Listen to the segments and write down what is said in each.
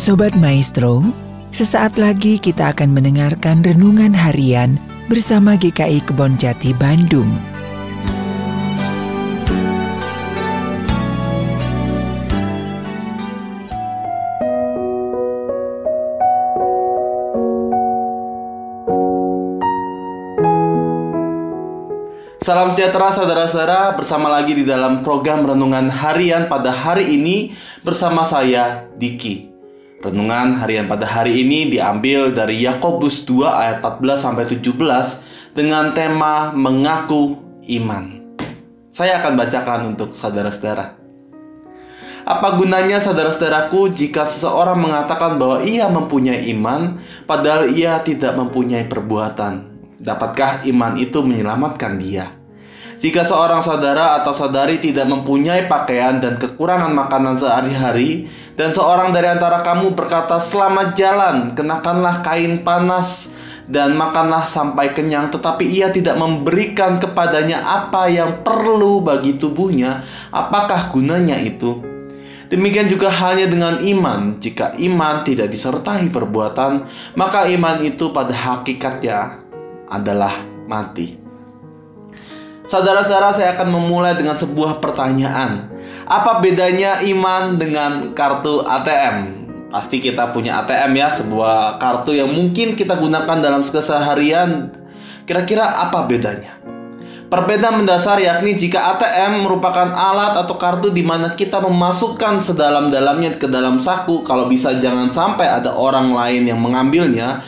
Sobat Maestro, sesaat lagi kita akan mendengarkan renungan harian bersama GKI Kebon Jati Bandung. Salam sejahtera saudara-saudara, bersama lagi di dalam program Renungan Harian pada hari ini bersama saya Diki. Renungan harian pada hari ini diambil dari Yakobus 2 ayat 14 sampai 17 dengan tema mengaku iman. Saya akan bacakan untuk saudara-saudara. Apa gunanya saudara-saudaraku jika seseorang mengatakan bahwa ia mempunyai iman padahal ia tidak mempunyai perbuatan? Dapatkah iman itu menyelamatkan dia? Jika seorang saudara atau saudari tidak mempunyai pakaian dan kekurangan makanan sehari-hari, dan seorang dari antara kamu berkata, "Selamat jalan, kenakanlah kain panas dan makanlah sampai kenyang," tetapi ia tidak memberikan kepadanya apa yang perlu bagi tubuhnya, apakah gunanya itu? Demikian juga halnya dengan iman. Jika iman tidak disertai perbuatan, maka iman itu pada hakikatnya adalah mati. Saudara-saudara, saya akan memulai dengan sebuah pertanyaan. Apa bedanya iman dengan kartu ATM? Pasti kita punya ATM ya, sebuah kartu yang mungkin kita gunakan dalam keseharian. Kira-kira apa bedanya? Perbedaan mendasar yakni jika ATM merupakan alat atau kartu di mana kita memasukkan sedalam-dalamnya ke dalam saku, kalau bisa jangan sampai ada orang lain yang mengambilnya.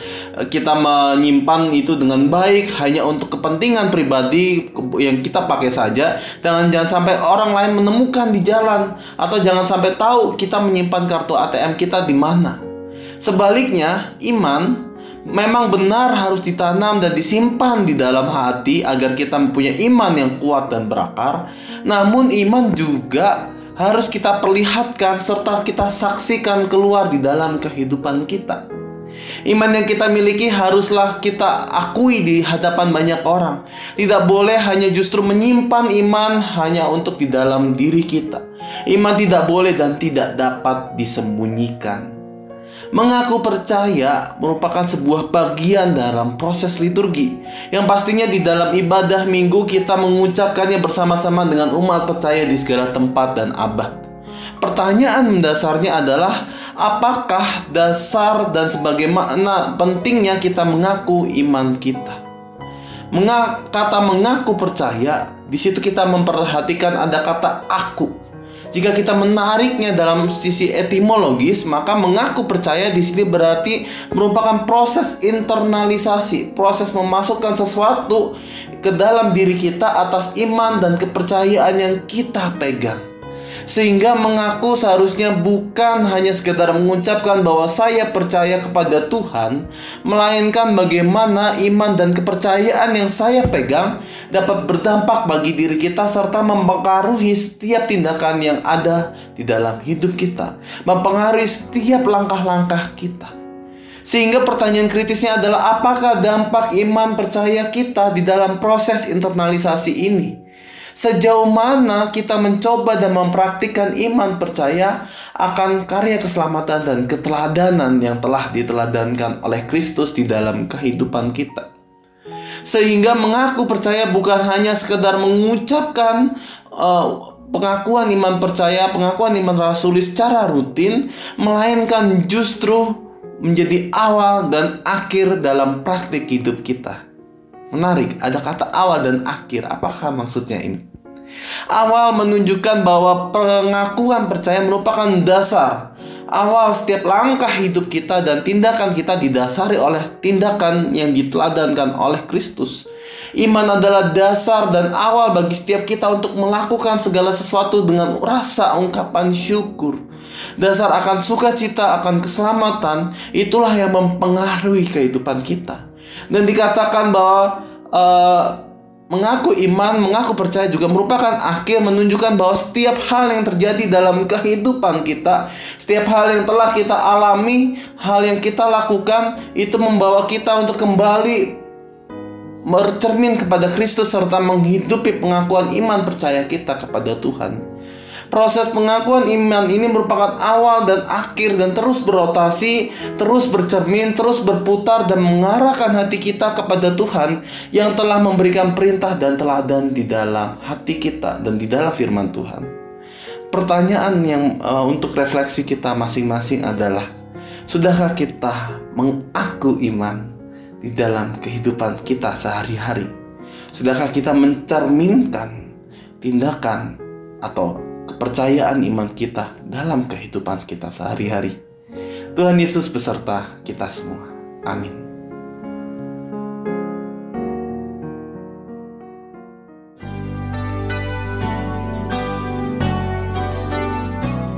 Kita menyimpan itu dengan baik hanya untuk kepentingan pribadi yang kita pakai saja. Dan jangan sampai orang lain menemukan di jalan atau jangan sampai tahu kita menyimpan kartu ATM kita di mana. Sebaliknya, iman memang benar harus ditanam dan disimpan di dalam hati agar kita mempunyai iman yang kuat dan berakar. Namun iman juga harus kita perlihatkan serta kita saksikan keluar di dalam kehidupan kita. Iman yang kita miliki haruslah kita akui di hadapan banyak orang. Tidak boleh hanya justru menyimpan iman hanya untuk di dalam diri kita. Iman tidak boleh dan tidak dapat disembunyikan. Mengaku percaya merupakan sebuah bagian dalam proses liturgi yang pastinya di dalam ibadah minggu kita mengucapkannya bersama-sama dengan umat percaya di segala tempat dan abad. Pertanyaan mendasarnya adalah apakah dasar dan sebagaimana pentingnya kita mengaku iman kita. Kata mengaku percaya, di situ kita memperhatikan ada kata aku jika kita menariknya dalam sisi etimologis, maka mengaku percaya di sini berarti merupakan proses internalisasi, proses memasukkan sesuatu ke dalam diri kita atas iman dan kepercayaan yang kita pegang. Sehingga mengaku seharusnya bukan hanya sekedar mengucapkan bahwa saya percaya kepada Tuhan, melainkan bagaimana iman dan kepercayaan yang saya pegang dapat berdampak bagi diri kita serta mempengaruhi setiap tindakan yang ada di dalam hidup kita, mempengaruhi setiap langkah-langkah kita. Sehingga pertanyaan kritisnya adalah apakah dampak iman percaya kita di dalam proses internalisasi ini? Sejauh mana kita mencoba dan mempraktikkan iman percaya akan karya keselamatan dan keteladanan yang telah diteladankan oleh Kristus di dalam kehidupan kita. Sehingga mengaku percaya bukan hanya sekedar mengucapkan uh, pengakuan iman percaya, pengakuan iman rasuli secara rutin, melainkan justru menjadi awal dan akhir dalam praktik hidup kita. Menarik, ada kata awal dan akhir. Apakah maksudnya ini? Awal menunjukkan bahwa pengakuan percaya merupakan dasar awal setiap langkah hidup kita dan tindakan kita didasari oleh tindakan yang diteladankan oleh Kristus. Iman adalah dasar dan awal bagi setiap kita untuk melakukan segala sesuatu dengan rasa ungkapan syukur. Dasar akan sukacita, akan keselamatan, itulah yang mempengaruhi kehidupan kita dan dikatakan bahwa uh, mengaku iman, mengaku percaya juga merupakan akhir menunjukkan bahwa setiap hal yang terjadi dalam kehidupan kita, setiap hal yang telah kita alami, hal yang kita lakukan itu membawa kita untuk kembali bercermin kepada Kristus serta menghidupi pengakuan iman percaya kita kepada Tuhan. Proses pengakuan iman ini merupakan awal dan akhir dan terus berotasi, terus bercermin, terus berputar dan mengarahkan hati kita kepada Tuhan yang telah memberikan perintah dan teladan di dalam hati kita dan di dalam firman Tuhan. Pertanyaan yang uh, untuk refleksi kita masing-masing adalah sudahkah kita mengaku iman di dalam kehidupan kita sehari-hari? Sudahkah kita mencerminkan tindakan atau kepercayaan iman kita dalam kehidupan kita sehari-hari. Tuhan Yesus beserta kita semua. Amin.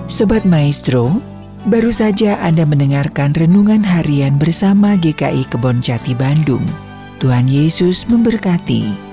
Sobat Maestro, baru saja Anda mendengarkan renungan harian bersama GKI Kebon Jati Bandung. Tuhan Yesus memberkati.